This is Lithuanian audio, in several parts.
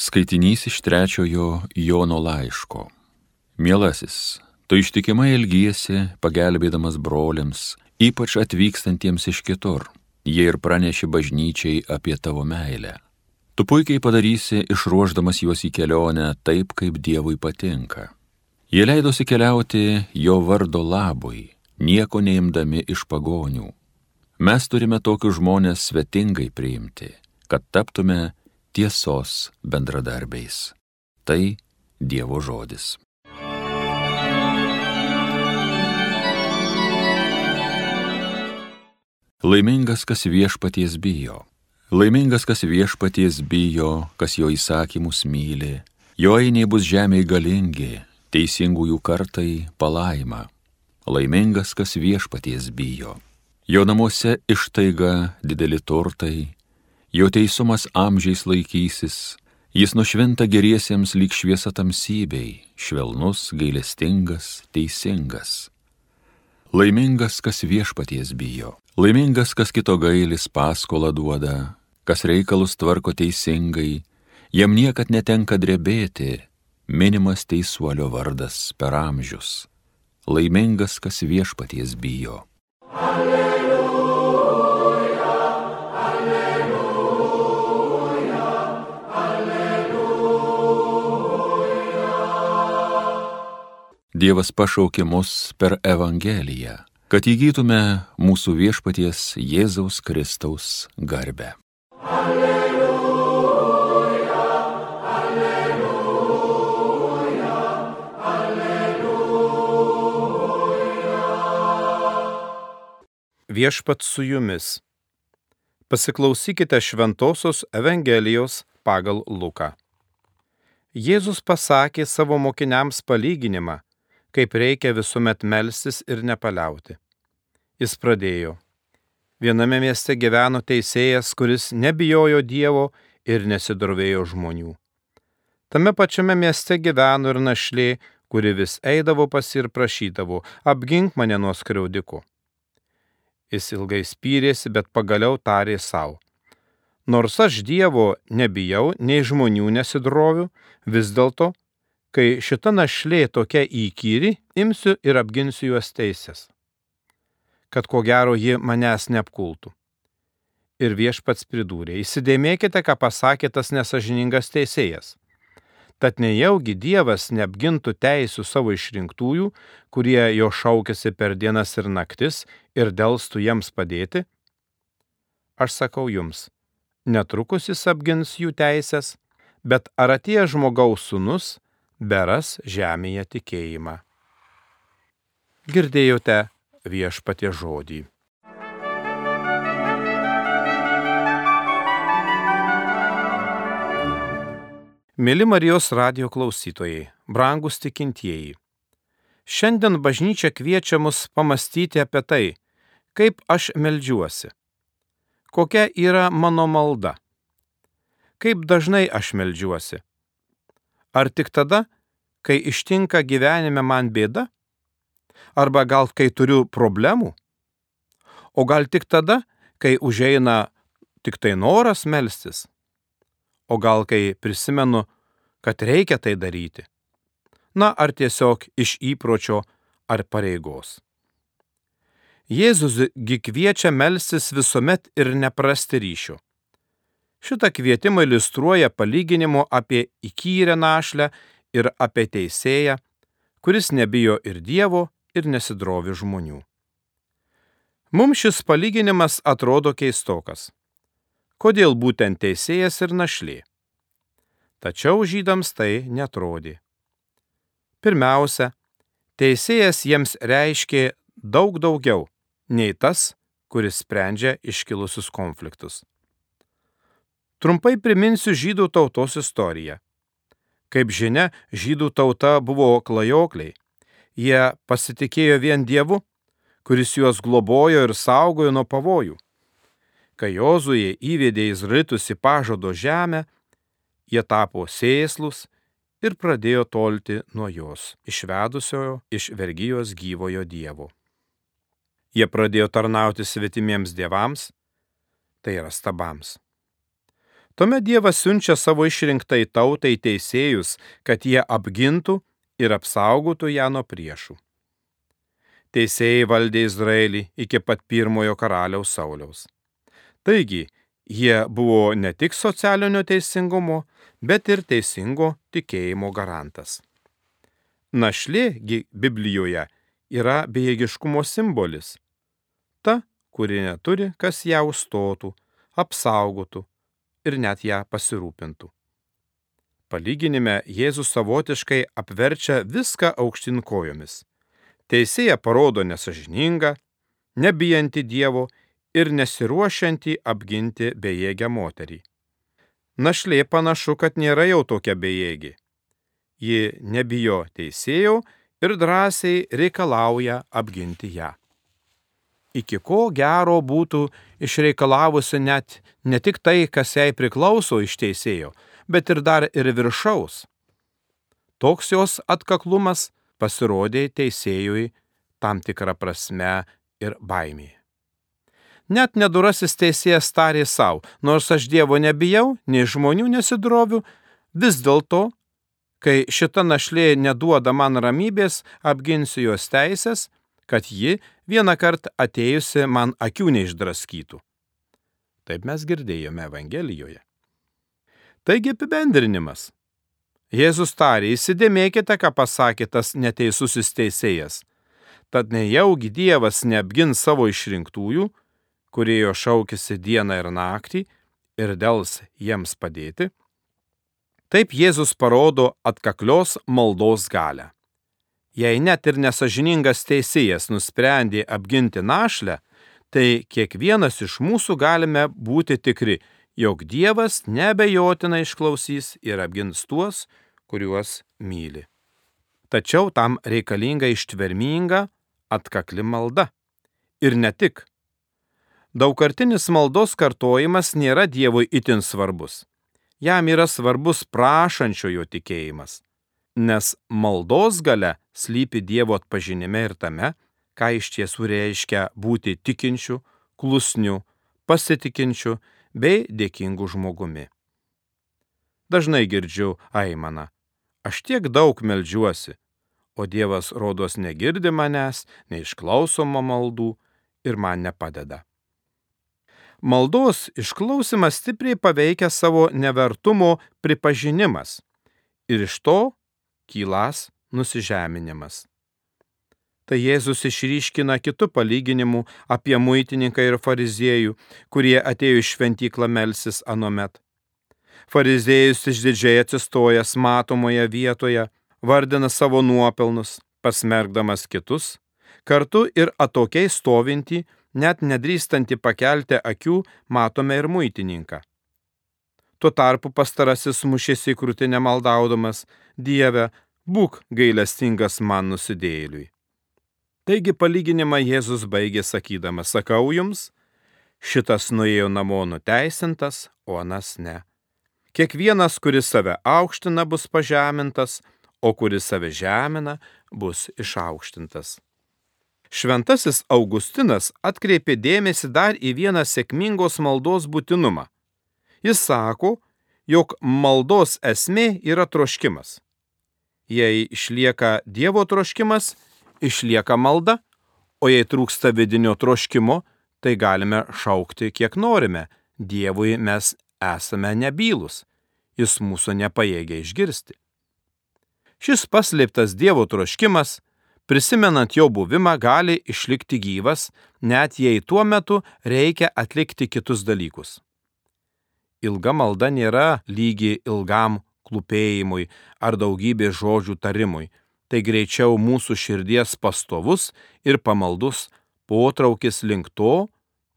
Skaitinys iš trečiojo Jono laiško. Mielasis, tu ištikimai ilgiesi, pagelbėdamas broliams, ypač atvykstantiems iš kitur. Jie ir praneši bažnyčiai apie tavo meilę. Tu puikiai padarysi, išruoždamas juos į kelionę taip, kaip Dievui patinka. Jie leidosi keliauti jo vardo labui, nieko neimdami iš pagonių. Mes turime tokius žmonės svetingai priimti, kad taptume tiesos bendradarbiais. Tai Dievo žodis. Laimingas, kas viešpaties bijo. Laimingas, kas viešpaties bijo, kas jo įsakymus myli. Jo einiai bus žemėje galingi, teisingųjų kartai palaima. Laimingas, kas viešpaties bijo. Jo namuose ištaiga dideli turtai, jo teisumas amžiais laikysis, jis nušvinta geriesiems lyg šviesa tamsybei, švelnus, gailestingas, teisingas. Laimingas, kas viešpaties bijo, laimingas, kas kito gailis paskolą duoda, kas reikalus tvarko teisingai, jam niekad netenka drebėti, minimas teisuolio vardas per amžius. Laimingas, kas viešpaties bijo. Alleluja. Dievas pašaukė mus per Evangeliją, kad įgytume mūsų viešpaties Jėzaus Kristaus garbę. Alleluja, alleluja, alleluja. Viešpat su jumis. Pasiklausykite Šventojios Evangelijos pagal Luką. Jėzus pasakė savo mokiniams palyginimą kaip reikia visuomet melstis ir nepaliauti. Jis pradėjo. Viename mieste gyveno teisėjas, kuris nebijojo Dievo ir nesidrovėjo žmonių. Tame pačiame mieste gyveno ir našlė, kuri vis eidavo pas ir prašydavo, apgink mane nuo skriaudiko. Jis ilgai spyrėsi, bet pagaliau tarė savo. Nors aš Dievo nebijau, nei žmonių nesidroviu, vis dėlto kai šita našlė tokia įkyri, imsiu ir apginsiu juos teisės, kad ko gero ji manęs neapkultų. Ir viešpats pridūrė, įsidėmėkite, ką pasakė tas nesažiningas teisėjas. Tad nejaugi Dievas neapgintų teisų savo išrinktųjų, kurie jo šaukėsi per dienas ir naktis ir dėlstų jiems padėti? Aš sakau jums, netrukus jis apgins jų teisės, bet ar atėjo žmogaus sunus, beras žemėje tikėjimą. Girdėjote viešpatie žodį. Mėly Marijos radio klausytojai, brangus tikintieji. Šiandien bažnyčia kviečia mus pamastyti apie tai, kaip aš melžiuosi. Kokia yra mano malda? Kaip dažnai aš melžiuosi? Ar tik tada, kai ištinka gyvenime man bėda? Arba gal kai turiu problemų? O gal tik tada, kai užeina tik tai noras melstis? O gal kai prisimenu, kad reikia tai daryti? Na, ar tiesiog iš įpročio ar pareigos? Jėzusgi kviečia melstis visuomet ir neprasti ryšio. Šitą kvietimą iliustruoja palyginimu apie įkyrę našlę ir apie teisėją, kuris nebijo ir Dievo, ir nesidrovi žmonių. Mums šis palyginimas atrodo keistokas. Kodėl būtent teisėjas ir našlė? Tačiau žydams tai netrodė. Pirmiausia, teisėjas jiems reiškė daug daugiau nei tas, kuris sprendžia iškilusius konfliktus. Trumpai priminsiu žydų tautos istoriją. Kaip žinia, žydų tauta buvo klajokliai. Jie pasitikėjo vien Dievu, kuris juos globojo ir saugojo nuo pavojų. Kai Jozuje įvedė Izraelitus į pažado žemę, jie tapo sėslus ir pradėjo tolti nuo jos, išvedusiojo iš vergyjos gyvojo Dievo. Jie pradėjo tarnauti svetimiems dievams, tai yra stabams. Tuomet Dievas siunčia savo išrinktai tautai teisėjus, kad jie apgintų ir apsaugotų ją nuo priešų. Teisėjai valdė Izraelį iki pat pirmojo karaliaus Sauliaus. Taigi, jie buvo ne tik socialinio teisingumo, bet ir teisingo tikėjimo garantas. Našlėgi Biblijoje yra bejėgiškumo simbolis. Ta, kuri neturi, kas ją užstotų, apsaugotų ir net ją pasirūpintų. Palyginime Jėzus savotiškai apverčia viską aukštin kojomis. Teisėja parodo nesažiningą, nebijantį Dievo ir nesiruošiantį apginti bejėgę moterį. Našlė panašu, kad nėra jau tokia bejėgi. Ji nebijo teisėjų ir drąsiai reikalauja apginti ją. Iki ko gero būtų išreikalavusi net ne tik tai, kas jai priklauso iš teisėjo, bet ir dar ir viršaus. Toks jos atkaklumas pasirodė teisėjui tam tikrą prasme ir baimė. Net nedurasis teisėjas tarė savo, nors aš Dievo nebijau, nei žmonių nesidroviu, vis dėlto, kai šita našlė neduoda man ramybės, apginsiu jos teisės, kad ji vieną kartą atėjusi man akių neišdraskytų. Taip mes girdėjome Evangelijoje. Taigi apibendrinimas. Jėzus tarė, įsidėmėkite, ką pasakė tas neteisusis teisėjas. Tad nejaugi Dievas neapgins savo išrinktųjų, kurie jo šaukėsi dieną ir naktį ir dėls jiems padėti? Taip Jėzus parodo atkaklios maldos galę. Jei net ir nesažiningas teisėjas nusprendė apginti našlę, tai kiekvienas iš mūsų galime būti tikri, jog Dievas nebejotinai išklausys ir apgins tuos, kuriuos myli. Tačiau tam reikalinga ištverminga, atkakli malda. Ir ne tik. Daugkartinis maldos kartojimas nėra Dievui itin svarbus. Jam yra svarbus prašančiojo tikėjimas. Nes maldos gale slypi Dievo atpažinime ir tame, ką iš tiesų reiškia būti tikinčiu, klusniu, pasitikinčiu bei dėkingu žmogumi. Dažnai girdžiu aimaną. Aš tiek daug melžiuosi, o Dievas rodos negirdi manęs, neišklausoma maldų ir man nepadeda. Maldos išklausimas stipriai paveikia savo nevertumo pripažinimas ir iš to kylas nusižeminimas tai Jėzus išryškina kitų palyginimų apie muitininką ir fariziejų, kurie atėjo iš šventyklą melsis anomet. Fariziejus išdidžiai atsistojęs matomoje vietoje, vardina savo nuopelnus, pasmergdamas kitus, kartu ir atokiai stovinti, net nedrįstanti pakelti akių, matome ir muitininką. Tuo tarpu pastarasis mušėsi į krūtinę maldaudamas, Dieve, būk gailestingas man nusidėjėliui. Taigi palyginimą Jėzus baigė sakydamas, sakau jums, šitas nuėjo namo nuteisintas, o anas ne. Kiekvienas, kuris save aukština, bus pažemintas, o kuris save žemina, bus išaukštintas. Šventasis Augustinas atkreipė dėmesį dar į vieną sėkmingos maldos būtinumą. Jis sako, jog maldos esmė yra troškimas. Jei išlieka Dievo troškimas, išlieka malda, o jei trūksta vidinio troškimo, tai galime šaukti kiek norime. Dievui mes esame nebylus, jis mūsų nepajėgia išgirsti. Šis paslėptas Dievo troškimas, prisimenant jo buvimą, gali išlikti gyvas, net jei tuo metu reikia atlikti kitus dalykus. Ilga malda nėra lygi ilgam klūpėjimui ar daugybė žodžių tarimui, tai greičiau mūsų širdies pastovus ir pamaldus potraukis link to,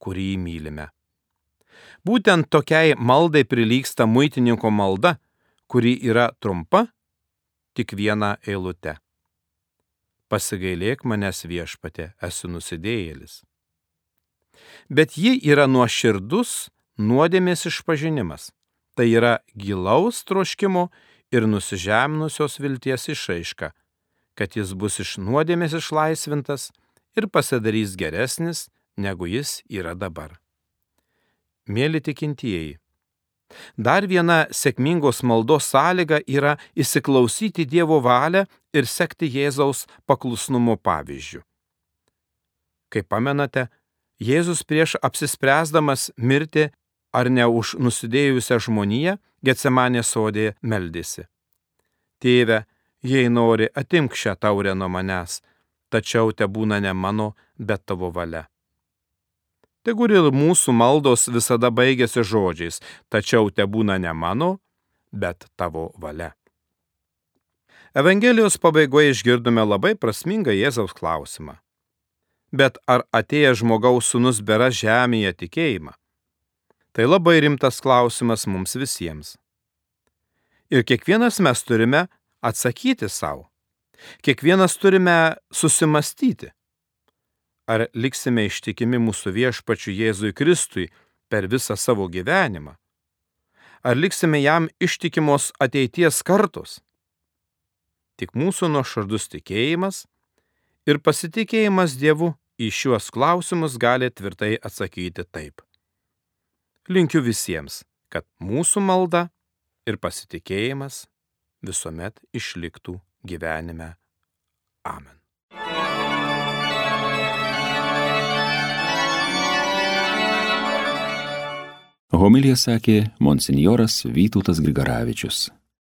kurį mylime. Būtent tokiai maldai prilyksta muitininko malda, kuri yra trumpa, tik viena eilute. Pasigailėk manęs viešpatė, esu nusidėjėlis. Bet ji yra nuoširdus nuodėmės išpažinimas. Tai yra gilaus troškimo ir nusižemnusios vilties išraiška, kad jis bus iš nuodėmės išlaisvintas ir pasidarys geresnis, negu jis yra dabar. Mėly tikintieji, Dar viena sėkmingos maldos sąlyga yra įsiklausyti Dievo valią ir sekti Jėzaus paklusnumo pavyzdžių. Kaip pamenate, Jėzus prieš apsispręsdamas mirti ar ne už nusidėjusią žmoniją, Getsemanė sodė meldėsi. Tėve, jei nori, atimk šią taurę nuo manęs, tačiau te būna ne mano, bet tavo valia. Tegur ir mūsų maldos visada baigėsi žodžiais, tačiau te būna ne mano, bet tavo valia. Evangelijos pabaigoje išgirdome labai prasmingą Jėzaus klausimą. Bet ar atėjęs žmogaus sunus bera žemėje tikėjimą? Tai labai rimtas klausimas mums visiems. Ir kiekvienas mes turime atsakyti savo. Kiekvienas turime susimastyti. Ar liksime ištikimi mūsų viešpačiu Jėzui Kristui per visą savo gyvenimą? Ar liksime jam ištikimos ateities kartos? Tik mūsų nuoširdus tikėjimas ir pasitikėjimas Dievu į šiuos klausimus gali tvirtai atsakyti taip. Linkiu visiems, kad mūsų malda ir pasitikėjimas visuomet išliktų gyvenime. Amen. Homilija sakė monsinjoras Vytautas Grigaravičius.